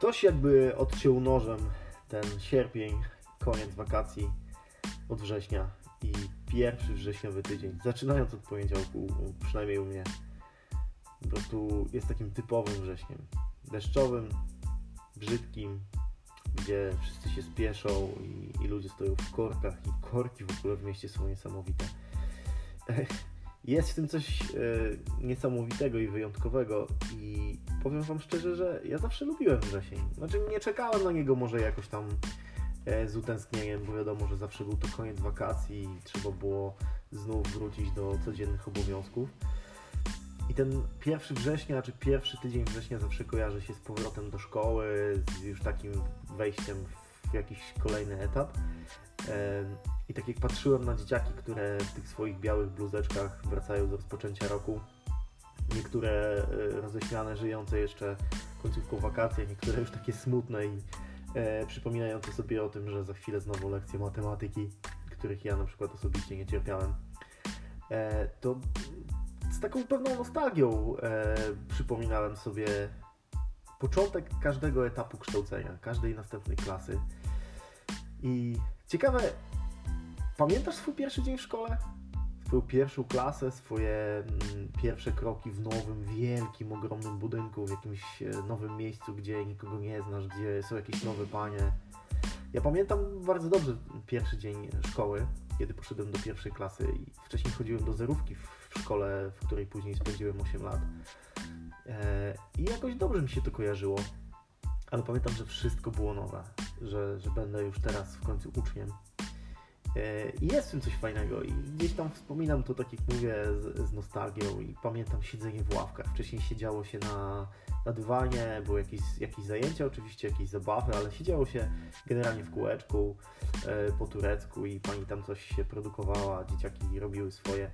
Ktoś jakby odciął nożem ten sierpień, koniec wakacji od września i pierwszy wrześniowy tydzień, zaczynając od poniedziałku, przynajmniej u mnie, po prostu jest takim typowym wrześniem. Deszczowym, brzydkim, gdzie wszyscy się spieszą i, i ludzie stoją w korkach i korki w ogóle w mieście są niesamowite. Jest w tym coś e, niesamowitego i wyjątkowego i powiem Wam szczerze, że ja zawsze lubiłem wrzesień. Znaczy nie czekałem na niego może jakoś tam e, z utęsknieniem, bo wiadomo, że zawsze był to koniec wakacji i trzeba było znów wrócić do codziennych obowiązków. I ten pierwszy września, czy pierwszy tydzień września zawsze kojarzy się z powrotem do szkoły, z już takim wejściem w jakiś kolejny etap. I tak jak patrzyłem na dzieciaki, które w tych swoich białych bluzeczkach wracają do rozpoczęcia roku, niektóre e, roześmiane, żyjące jeszcze końcówką wakacji, niektóre już takie smutne i e, przypominające sobie o tym, że za chwilę znowu lekcje matematyki, których ja na przykład osobiście nie cierpiałem, e, to z taką pewną nostalgią e, przypominałem sobie początek każdego etapu kształcenia, każdej następnej klasy. I ciekawe, pamiętasz swój pierwszy dzień w szkole? Swoją pierwszą klasę, swoje mm, pierwsze kroki w nowym, wielkim, ogromnym budynku, w jakimś e, nowym miejscu, gdzie nikogo nie znasz, gdzie są jakieś nowe panie. Ja pamiętam bardzo dobrze pierwszy dzień szkoły, kiedy poszedłem do pierwszej klasy i wcześniej chodziłem do zerówki w szkole, w której później spędziłem 8 lat. E, I jakoś dobrze mi się to kojarzyło, ale pamiętam, że wszystko było nowe, że, że będę już teraz w końcu uczniem. E, I jest w tym coś fajnego i gdzieś tam wspominam to, tak jak mówię, z, z nostalgią i pamiętam siedzenie w ławkach. Wcześniej siedziało się na, na dywanie, były jakieś, jakieś zajęcia, oczywiście jakieś zabawy, ale siedziało się generalnie w kółeczku e, po turecku i pani tam coś się produkowała, dzieciaki robiły swoje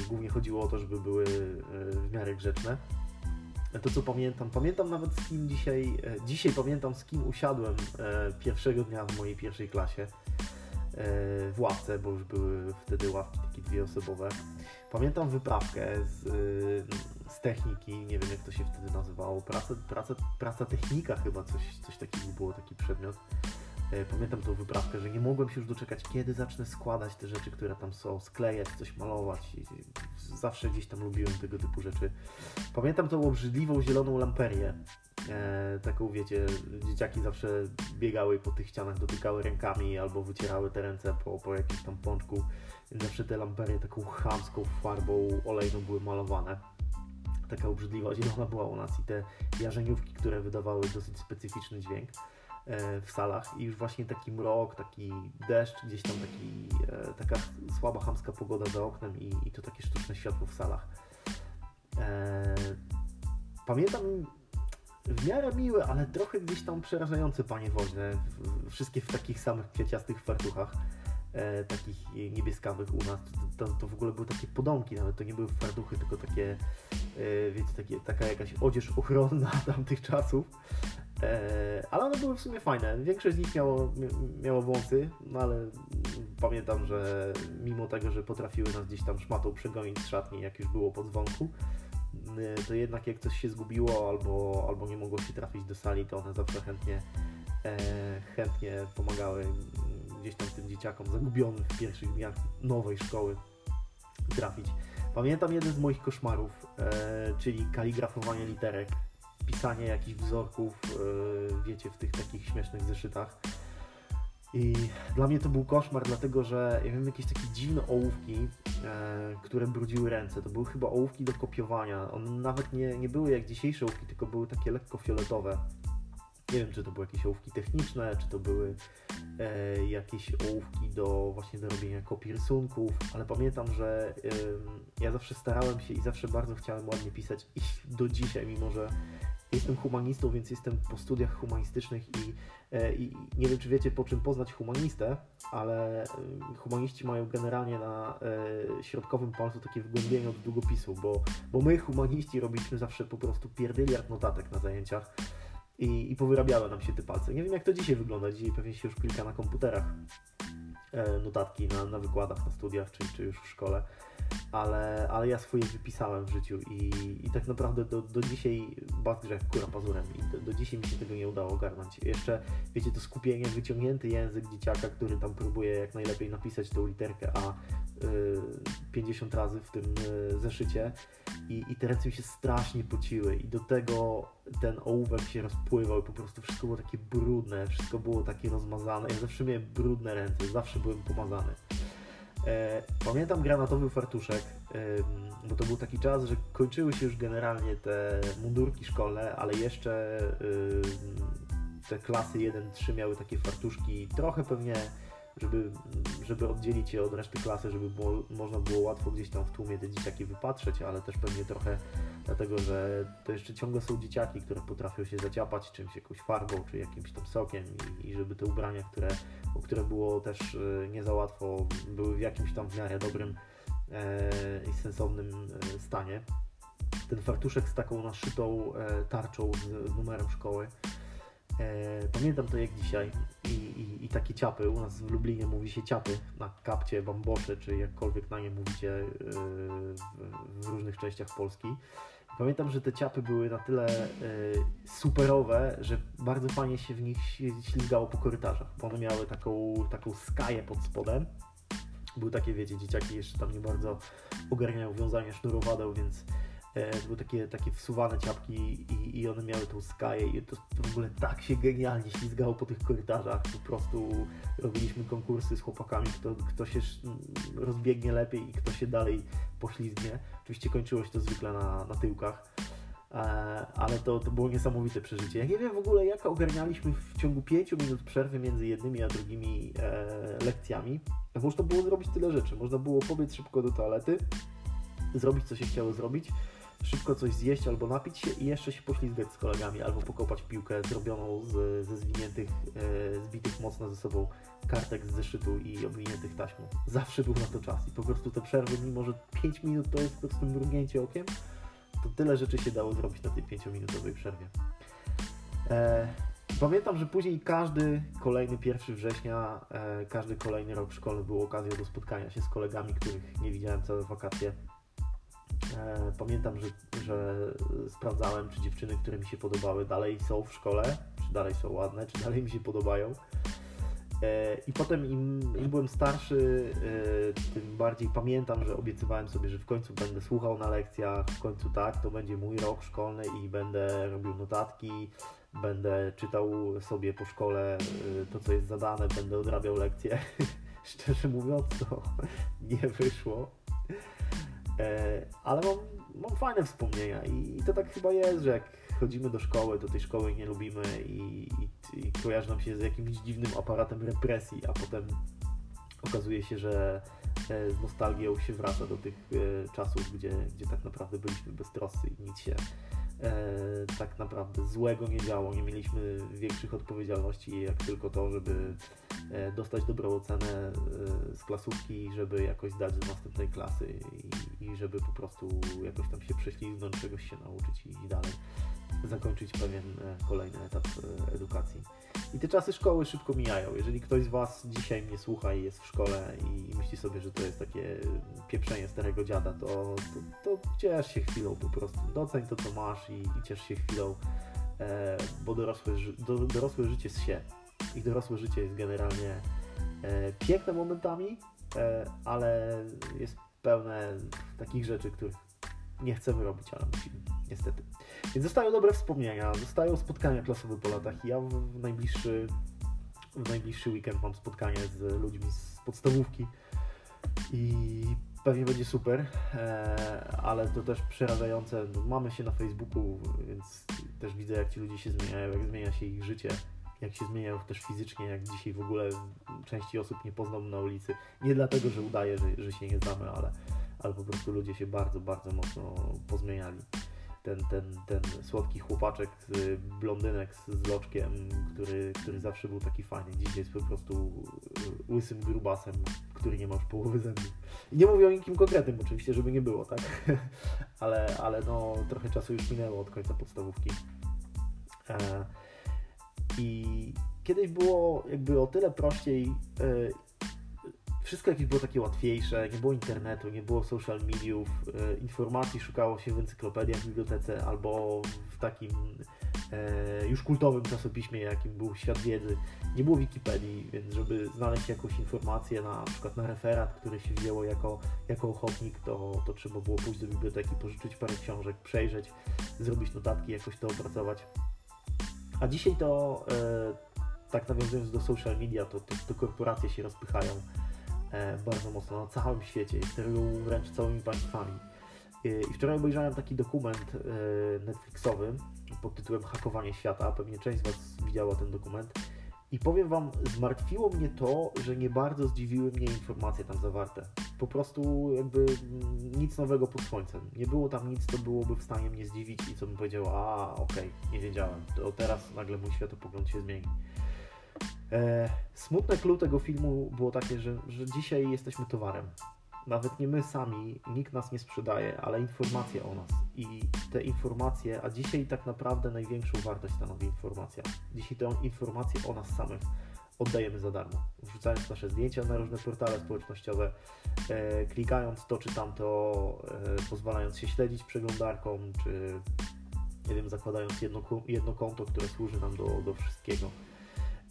i głównie chodziło o to, żeby były e, w miarę grzeczne. To co pamiętam, pamiętam nawet z kim dzisiaj, e, dzisiaj pamiętam z kim usiadłem e, pierwszego dnia w mojej pierwszej klasie w ławce, bo już były wtedy ławki takie dwie osobowe. Pamiętam wyprawkę z, z techniki, nie wiem jak to się wtedy nazywało, praca, praca, praca technika chyba, coś, coś takiego było, taki przedmiot. E, pamiętam tą wyprawkę, że nie mogłem się już doczekać, kiedy zacznę składać te rzeczy, które tam są, sklejać, coś malować. Zawsze gdzieś tam lubiłem tego typu rzeczy. Pamiętam tą obrzydliwą zieloną lamperię. E, taką wiecie, dzieciaki zawsze biegały po tych ścianach, dotykały rękami albo wycierały te ręce po, po jakimś tam pączku. Zawsze te lamperie taką chamską farbą olejną były malowane. Taka obrzydliwa zielona była u nas i te jarzeniówki, które wydawały dosyć specyficzny dźwięk. E, w salach i już właśnie taki mrok, taki deszcz, gdzieś tam taki, e, taka słaba, chamska pogoda za oknem i, i to takie sztuczne światło w salach. E, pamiętam w miarę miłe, ale trochę gdzieś tam przerażające panie woźne, wszystkie w takich samych kwieciastych fartuchach, e, takich niebieskawych u nas, to, to, w ogóle były takie podomki, nawet to nie były fartuchy, tylko takie, e, wiecie, takie, taka jakaś odzież ochronna tamtych czasów. E, ale one były w sumie fajne. Większość z nich miało, miało wąsy, no ale pamiętam, że mimo tego, że potrafiły nas gdzieś tam szmatą przegonić z szatni, jak już było po dzwonku, to jednak jak coś się zgubiło albo, albo nie mogło się trafić do sali, to one zawsze chętnie, e, chętnie pomagały gdzieś tam tym dzieciakom zagubionym w pierwszych dniach nowej szkoły trafić. Pamiętam jeden z moich koszmarów, czyli kaligrafowanie literek pisanie jakichś wzorków, e, wiecie, w tych takich śmiesznych zeszytach. I dla mnie to był koszmar, dlatego że ja wiem jakieś takie dziwne ołówki, e, które brudziły ręce. To były chyba ołówki do kopiowania. One nawet nie, nie były jak dzisiejsze ołówki, tylko były takie lekko fioletowe. Nie wiem, czy to były jakieś ołówki techniczne, czy to były e, jakieś ołówki do właśnie do robienia kopii rysunków, ale pamiętam, że e, ja zawsze starałem się i zawsze bardzo chciałem ładnie pisać i do dzisiaj, mimo że Jestem humanistą, więc jestem po studiach humanistycznych i, e, i, nie wiem, czy wiecie, po czym poznać humanistę, ale e, humaniści mają generalnie na e, środkowym palcu takie wgłębienie od długopisu, bo, bo my, humaniści, robiliśmy zawsze po prostu pierdyliard notatek na zajęciach i, i powyrabiały nam się te palce. Nie wiem, jak to dzisiaj wygląda. Dzisiaj pewnie się już klika na komputerach notatki na, na wykładach, na studiach, czy, czy już w szkole. Ale, ale ja swoje wypisałem w życiu i, i tak naprawdę do, do dzisiaj bat grzech kura pazurem i do, do dzisiaj mi się tego nie udało ogarnąć. Jeszcze, wiecie, to skupienie, wyciągnięty język dzieciaka, który tam próbuje jak najlepiej napisać tą literkę A y, 50 razy w tym y, zeszycie i, i te ręce mi się strasznie pociły i do tego ten ołówek się rozpływał i po prostu wszystko było takie brudne, wszystko było takie rozmazane. Ja zawsze miałem brudne ręce, zawsze byłem pomazany. E, pamiętam granatowy fartuszek, bo to był taki czas, że kończyły się już generalnie te mundurki szkolne, ale jeszcze te klasy 1-3 miały takie fartuszki trochę pewnie żeby, żeby oddzielić je od reszty klasy, żeby było, można było łatwo gdzieś tam w tłumie te dzieciaki wypatrzeć, ale też pewnie trochę dlatego, że to jeszcze ciągle są dzieciaki, które potrafią się zaciapać czymś, jakąś farbą czy jakimś tam sokiem i, i żeby te ubrania, które, o które było też e, nie za łatwo, były w jakimś tam w miarę dobrym e, i sensownym e, stanie. Ten fartuszek z taką naszytą e, tarczą z, numerem szkoły pamiętam to jak dzisiaj I, i, i, takie ciapy, u nas w Lublinie mówi się ciapy na kapcie, bambosze, czy jakkolwiek na nie mówicie e, w, różnych częściach Polski. Pamiętam, że te ciapy były na tyle e, superowe, że bardzo fajnie się w nich ślizgało po korytarzach, one miały taką, taką skaję pod spodem. Były takie, wiecie, dzieciaki jeszcze tam nie bardzo ogarniają wiązanie sznurowadeł, więc E, to były takie, takie wsuwane ciapki i, i one miały tą skaję i to, to w ogóle tak się genialnie ślizgało po tych korytarzach. Po prostu robiliśmy konkursy z chłopakami, kto, kto się rozbiegnie lepiej i kto się dalej poślizgnie. Oczywiście kończyło się to zwykle na, na tyłkach. E, ale to, to było niesamowite przeżycie. Ja nie wiem w ogóle, jak ogarnialiśmy w ciągu 5 minut przerwy między jednymi a drugimi e, lekcjami. Można było zrobić tyle rzeczy. Można było pobiec szybko do toalety, zrobić co się chciało zrobić, szybko coś zjeść albo napić się i jeszcze się poślizgać z kolegami, albo pokopać piłkę zrobioną z, ze zwiniętych, e, zbitych mocno ze sobą kartek z zeszytu i obwiniętych taśmą. Zawsze był na to czas i po prostu te przerwy, mimo że 5 minut to jest po prostu mrugnięcie okiem, to tyle rzeczy się dało zrobić na tej 5-minutowej przerwie. E, pamiętam, że później każdy kolejny 1 września, e, każdy kolejny rok szkolny był okazją do spotkania się z kolegami, których nie widziałem całe wakacje E, pamiętam, że, że sprawdzałem, czy dziewczyny, które mi się podobały, dalej są w szkole, czy dalej są ładne, czy dalej mi się podobają. E, I potem im, im byłem starszy, e, tym bardziej pamiętam, że obiecywałem sobie, że w końcu będę słuchał na lekcjach, w końcu tak, to będzie mój rok szkolny i będę robił notatki, będę czytał sobie po szkole to, co jest zadane, będę odrabiał lekcje. Szczerze mówiąc, to nie wyszło. E, ale mam, mam fajne wspomnienia i to tak chyba jest, że jak chodzimy do szkoły, to tej szkoły nie lubimy i, i, i kojarzy nam się z jakimś dziwnym aparatem represji, a potem okazuje się, że e, z nostalgią się wraca do tych e, czasów, gdzie, gdzie tak naprawdę byliśmy beztroscy i nic się tak naprawdę złego nie działo. Nie mieliśmy większych odpowiedzialności, jak tylko to, żeby dostać dobrą ocenę e, z klasówki, żeby jakoś zdać do następnej klasy i, i, żeby po prostu jakoś tam się prześlizgnąć, czegoś się nauczyć i, dalej zakończyć pewien e, kolejny etap e, edukacji. I te czasy szkoły szybko mijają. Jeżeli ktoś z Was dzisiaj mnie słucha i jest w szkole i myśli sobie, że to jest takie pieprzenie starego dziada, to, to, to ciesz się chwilą po prostu. Doceń to, co masz i, i ciesz się chwilą, e, bo dorosłe, do, dorosłe życie jest się. Ich dorosłe życie jest generalnie e, piękne momentami, e, ale jest pełne takich rzeczy, których nie chcemy robić, ale musimy, niestety. Więc zostają dobre wspomnienia, zostają spotkania klasowe po latach. Ja w najbliższy, w najbliższy weekend mam spotkanie z ludźmi z podstawówki i pewnie będzie super, e, ale to też przerażające. Mamy się na Facebooku, więc też widzę, jak ci ludzie się zmieniają, jak zmienia się ich życie, jak się zmieniają też fizycznie, jak dzisiaj w ogóle części osób nie poznam na ulicy. Nie dlatego, że udaję, że, że się nie znamy, ale, ale po prostu ludzie się bardzo, bardzo mocno pozmieniali ten, ten, ten słodki chłopaczek, blondynek z loczkiem, który, który zawsze był taki fajny. Dzisiaj jest po prostu y, łysym grubasem, który nie ma już połowy zębów. I nie mówię o nikim konkretnym oczywiście, żeby nie było, tak? ale, ale no, trochę czasu już minęło od końca podstawówki. E, I kiedyś było jakby o tyle prościej e, wszystko jakieś było takie łatwiejsze, nie było internetu, nie było social mediów, e, informacji szukało się w encyklopediach w bibliotece albo w takim e, już kultowym czasopiśmie, jakim był Świat Wiedzy. Nie było Wikipedii, więc żeby znaleźć jakąś informację na, na przykład na referat, który się wzięło jako, jako ochotnik, to, to trzeba było pójść do biblioteki, pożyczyć parę książek, przejrzeć, zrobić notatki, jakoś to opracować. A dzisiaj to, e, tak nawiązując do social media, to, to, to korporacje się rozpychają e, bardzo mocno na całym świecie, sterują wręcz całymi państwami. E, I wczoraj obejrzałem taki dokument Netflixowy pod tytułem Hakowanie świata. Pewnie część z Was widziała ten dokument. I powiem Wam, zmartwiło mnie to, że nie bardzo zdziwiły mnie informacje tam zawarte. Po prostu jakby nic nowego pod słońcem. Nie było tam nic, co byłoby w stanie mnie zdziwić i co bym powiedział, a okej, okay, nie wiedziałem, to teraz nagle mój światopogląd się zmieni. E, smutne clue tego filmu było takie, że, że dzisiaj jesteśmy towarem. Nawet nie my sami, nikt nas nie sprzedaje, ale informacje o nas. I te informacje, a dzisiaj tak naprawdę największą wartość stanowi informacja. Dzisiaj tę informację o nas samych oddajemy za darmo. Wrzucając nasze zdjęcia na różne portale społecznościowe, e, klikając to czy tamto, e, pozwalając się śledzić przeglądarką, czy nie wiem, zakładając jedno, jedno konto, które służy nam do, do wszystkiego.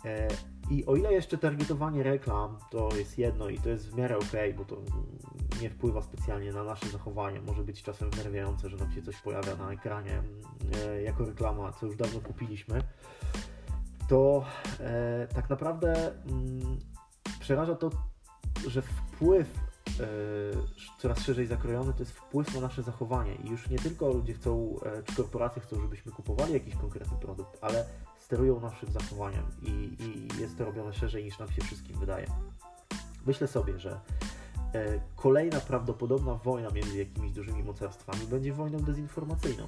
E, I o ile jeszcze targetowanie reklam to jest jedno i to jest w miarę ok, bo to nie wpływa specjalnie na nasze zachowanie, może być czasem wnerwiające, że nam się coś pojawia na ekranie jako reklama, co już dawno kupiliśmy, to e, tak naprawdę mm, przeraża to, że wpływ e, coraz szerzej zakrojony to jest wpływ na nasze zachowanie i już nie tylko ludzie chcą, e, czy korporacje chcą, żebyśmy kupowali jakiś konkretny produkt, ale sterują naszym zachowaniem i, i jest to robione szerzej niż nam się wszystkim wydaje. Myślę sobie, że e, kolejna prawdopodobna wojna między jakimiś dużymi mocarstwami będzie wojną dezinformacyjną.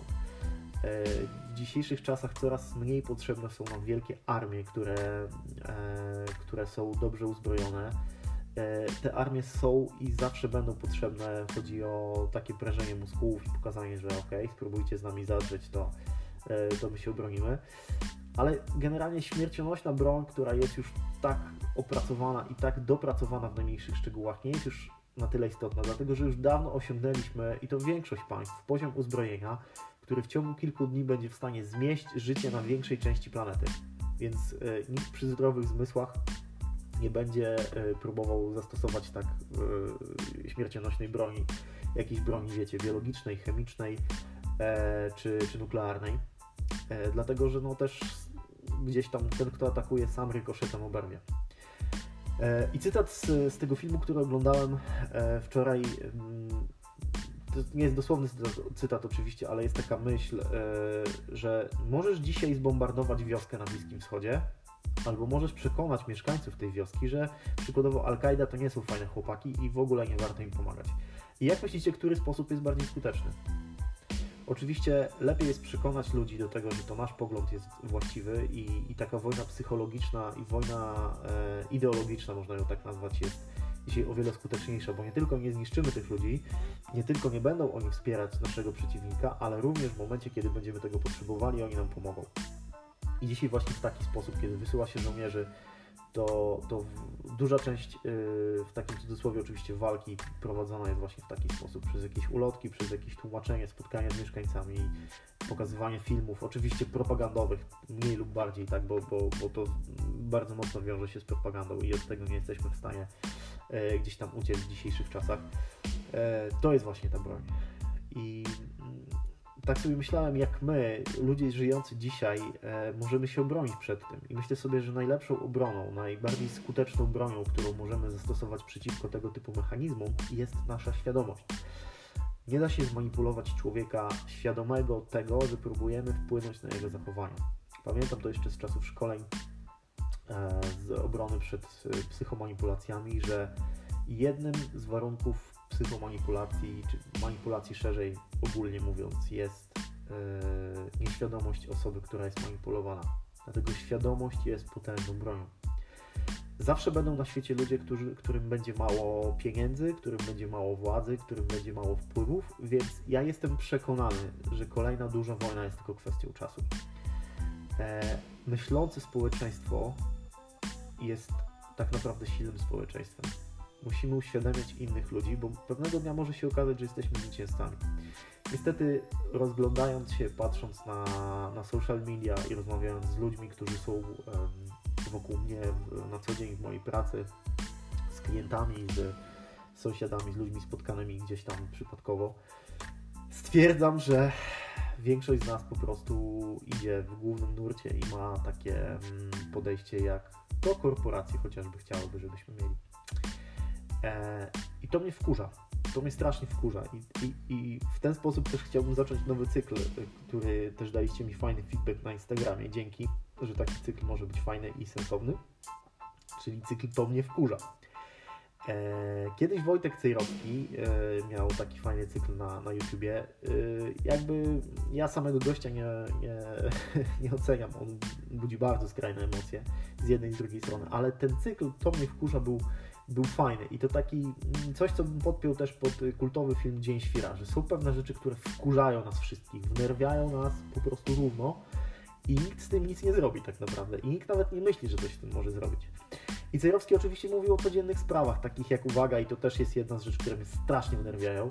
E, w dzisiejszych czasach coraz mniej potrzebne są nam wielkie armie, które, e, które są dobrze uzbrojone. Te armie są i zawsze będą potrzebne. Chodzi o takie prężenie mózgów i pokazanie, że ok, spróbujcie z nami zadrzeć, to, to my się obronimy ale generalnie śmiercionośna broń, która jest już tak opracowana i tak dopracowana w najmniejszych szczegółach, nie jest już na tyle istotna, dlatego że już dawno osiągnęliśmy, i to większość państw, poziom uzbrojenia, który w ciągu kilku dni będzie w stanie zmieść życie na większej części planety. Więc y, nikt przy zdrowych zmysłach nie będzie y, próbował zastosować tak y, śmiercionośnej broni, jakiejś broni, wiecie, biologicznej, chemicznej czy, czy nuklearnej. Dlatego, że no też gdzieś tam ten, kto atakuje, sam rykoszetem oberwie. E, I cytat z, z, tego filmu, który oglądałem e, wczoraj, mm, to nie jest dosłowny cytat, oczywiście, ale jest taka myśl, e, że możesz dzisiaj zbombardować wioskę na Bliskim Wschodzie, albo możesz przekonać mieszkańców tej wioski, że przykładowo Al-Kaida to nie są fajne chłopaki i w ogóle nie warto im pomagać. I jak myślicie, który sposób jest bardziej skuteczny? Oczywiście lepiej jest przekonać ludzi do tego, że to nasz pogląd jest właściwy i, i taka wojna psychologiczna i wojna e, ideologiczna, można ją tak nazwać, jest dzisiaj o wiele skuteczniejsza, bo nie tylko nie zniszczymy tych ludzi, nie tylko nie będą oni wspierać naszego przeciwnika, ale również w momencie, kiedy będziemy tego potrzebowali, oni nam pomogą. I dzisiaj właśnie w taki sposób, kiedy wysyła się żołnierzy to, to duża część, yy, w takim cudzysłowie oczywiście, walki prowadzona jest właśnie w taki sposób, przez jakieś ulotki, przez jakieś tłumaczenie, spotkania z mieszkańcami, pokazywanie filmów, oczywiście propagandowych, mniej lub bardziej, tak, bo, bo, bo to bardzo mocno wiąże się z propagandą i od tego nie jesteśmy w stanie yy, gdzieś tam uciec w dzisiejszych czasach. Yy, to jest właśnie ta broń. I tak sobie myślałem, jak my, ludzie żyjący dzisiaj, e, możemy się obronić przed tym. I myślę sobie, że najlepszą obroną, najbardziej skuteczną bronią, którą możemy zastosować przeciwko tego typu mechanizmom, jest nasza świadomość. Nie da się zmanipulować człowieka świadomego tego, że próbujemy wpłynąć na jego zachowanie. Pamiętam to jeszcze z czasów szkoleń e, z obrony przed e, psychomanipulacjami, że jednym z warunków psychomanipulacji, czy manipulacji szerzej ogólnie mówiąc, jest yy, nieświadomość osoby, która jest manipulowana. Dlatego świadomość jest potężną bronią. Zawsze będą na świecie ludzie, którzy, którym będzie mało pieniędzy, którym będzie mało władzy, którym będzie mało wpływów, więc ja jestem przekonany, że kolejna duża wojna jest tylko kwestią czasu. E, myślące społeczeństwo jest tak naprawdę silnym społeczeństwem Musimy uświadamiać innych ludzi, bo pewnego dnia może się okazać, że jesteśmy zwycięzcami. Niestety, rozglądając się, patrząc na, na social media i rozmawiając z ludźmi, którzy są wokół mnie na co dzień w mojej pracy, z klientami, z sąsiadami, z ludźmi spotkanymi gdzieś tam przypadkowo, stwierdzam, że większość z nas po prostu idzie w głównym nurcie i ma takie mm, podejście jak to korporacje chociażby chciałyby, żebyśmy mieli. E, I to mnie wkurza. To mnie strasznie wkurza. I, i, I w ten sposób też chciałbym zacząć nowy cykl, który też daliście mi fajny feedback na Instagramie. Dzięki, że taki cykl może być fajny i sensowny. Czyli cykl to mnie wkurza. E, kiedyś Wojtek Cejrowski e, miał taki fajny cykl na, na YouTubie. E, jakby ja samego gościa nie, nie, nie oceniam, on budzi bardzo skrajne emocje z jednej i z drugiej strony, ale ten cykl, to mnie wkurza, był, był fajny i to taki mm, coś, co bym podpiął też pod kultowy film Dzień Świra, że są pewne rzeczy, które wkurzają nas wszystkich, wnerwiają nas po prostu równo i nikt z tym nic nie zrobi tak naprawdę i nikt nawet nie myśli, że coś z tym może zrobić. I Cejrowski oczywiście mówił o codziennych sprawach, takich jak uwaga, i to też jest jedna z rzeczy, które mnie strasznie wnerwiają.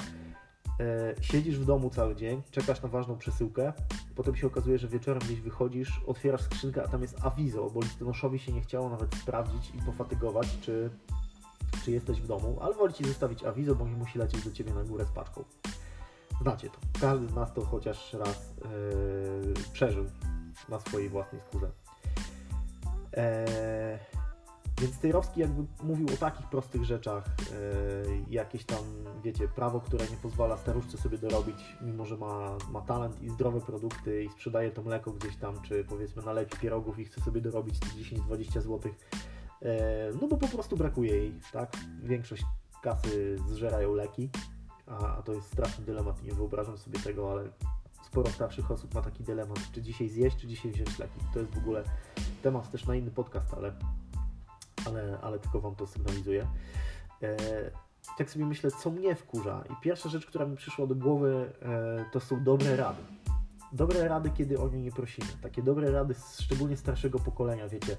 E, siedzisz w domu cały dzień, czekasz na ważną przesyłkę, potem się okazuje, że wieczorem gdzieś wychodzisz, otwierasz skrzynkę, a tam jest awizo, bo listonoszowi się nie chciało nawet sprawdzić i pofatygować, czy, czy jesteś w domu, ale woli Ci zostawić awizo, bo nie musi lecieć do Ciebie na górę z paczką. Znacie to. Każdy z nas to chociaż raz yy, przeżył na swojej własnej skórze. Eee, więc Tyrowski jakby mówił o takich prostych rzeczach, yy, jakieś tam, wiecie, prawo, które nie pozwala staruszce sobie dorobić, mimo że ma, ma talent i zdrowe produkty i sprzedaje to mleko gdzieś tam, czy powiedzmy nalepi pierogów i chce sobie dorobić 10-20 zł, yy, no bo po prostu brakuje jej, tak? Większość kasy zżerają leki, a, a to jest straszny dylemat, nie wyobrażam sobie tego, ale sporo starszych osób ma taki dylemat, czy dzisiaj zjeść, czy dzisiaj wziąć leki. To jest w ogóle temat też na inny podcast, ale ale, ale tylko Wam to sygnalizuję. E, tak sobie myślę, co mnie wkurza. I pierwsza rzecz, która mi przyszła do głowy, e, to są dobre rady. Dobre rady, kiedy o nie nie prosimy. Takie dobre rady, szczególnie starszego pokolenia, wiecie,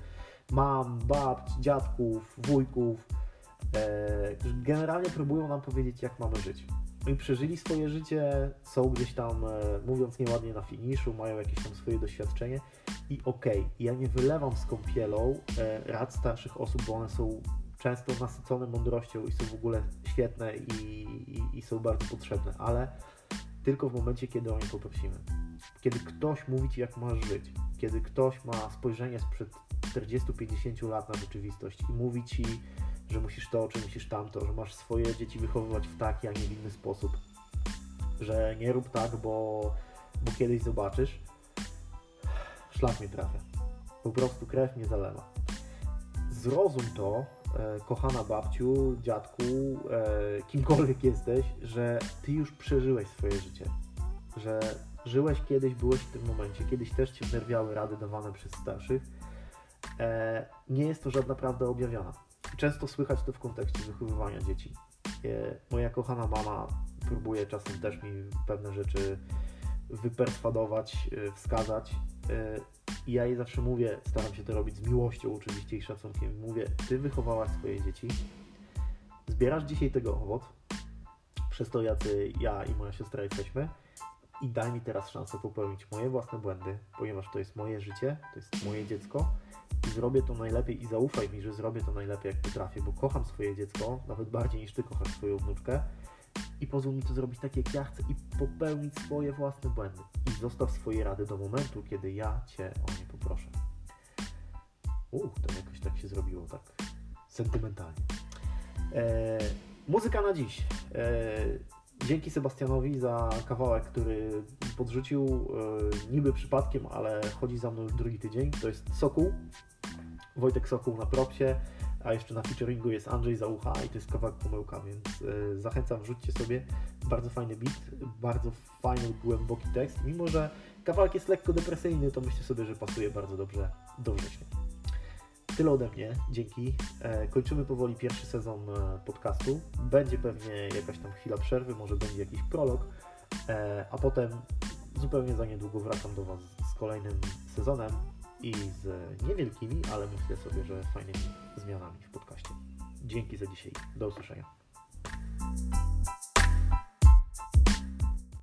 mam, babci, dziadków, wujków. E, generalnie próbują nam powiedzieć, jak mamy żyć. Przeżyli swoje życie, są gdzieś tam, e, mówiąc nieładnie, na finiszu, mają jakieś tam swoje doświadczenie i okej, okay, ja nie wylewam z kąpielą e, rad starszych osób, bo one są często nasycone mądrością i są w ogóle świetne i, i, i są bardzo potrzebne, ale tylko w momencie, kiedy o nie poprosimy. Kiedy ktoś mówi Ci, jak masz żyć, kiedy ktoś ma spojrzenie sprzed 40-50 lat na rzeczywistość i mówi Ci, że musisz to, czy musisz tamto, że masz swoje dzieci wychowywać w taki, a nie w inny sposób, że nie rób tak, bo, bo kiedyś zobaczysz, szlak mnie trafia. Po prostu krew mnie zalewa. Zrozum to, e, kochana babciu, dziadku, e, kimkolwiek jesteś, że ty już przeżyłeś swoje życie. Że żyłeś kiedyś, byłeś w tym momencie, kiedyś też cię wnerwiały rady dawane przez starszych. E, nie jest to żadna prawda objawiona. Często słychać to w kontekście wychowywania dzieci. E, moja kochana mama próbuje czasem też mi pewne rzeczy wyperswadować, e, wskazać. E, I ja jej zawsze mówię, staram się to robić z miłością oczywiście i szacunkiem. Mówię, ty wychowałaś swoje dzieci, zbierasz dzisiaj tego owoc, przez to jacy ja i moja siostra jesteśmy i daj mi teraz szansę popełnić moje własne błędy, ponieważ to jest moje życie, to jest moje dziecko i zrobię to najlepiej i zaufaj mi, że zrobię to najlepiej jak potrafię, bo kocham swoje dziecko, nawet bardziej niż ty kochasz swoją wnuczkę i pozwól mi to zrobić tak, jak ja chcę i popełnić swoje własne błędy. I zostaw swoje rady do momentu, kiedy ja Cię o nie poproszę. Uch, to jakoś tak się zrobiło, tak sentymentalnie. E, muzyka na dziś. E, dzięki Sebastianowi za kawałek, który podrzucił e, niby przypadkiem, ale chodzi za mną już drugi tydzień. To jest Sokół. Wojtek Sokół na propsie a jeszcze na featuringu jest Andrzej Załucha i to jest kawałek pomyłka, więc y, zachęcam, wrzućcie sobie. Bardzo fajny beat, bardzo fajny, głęboki tekst. Mimo, że kawałek jest lekko depresyjny, to myślę sobie, że pasuje bardzo dobrze do września. Tyle ode mnie, dzięki. E, kończymy powoli pierwszy sezon e, podcastu. Będzie pewnie jakaś tam chwila przerwy, może będzie jakiś prolog, e, a potem zupełnie za niedługo wracam do Was z kolejnym sezonem i z niewielkimi, ale myślę sobie, że fajnymi zmianami w podcaście. dzięki za dzisiaj. Do usłyszenia.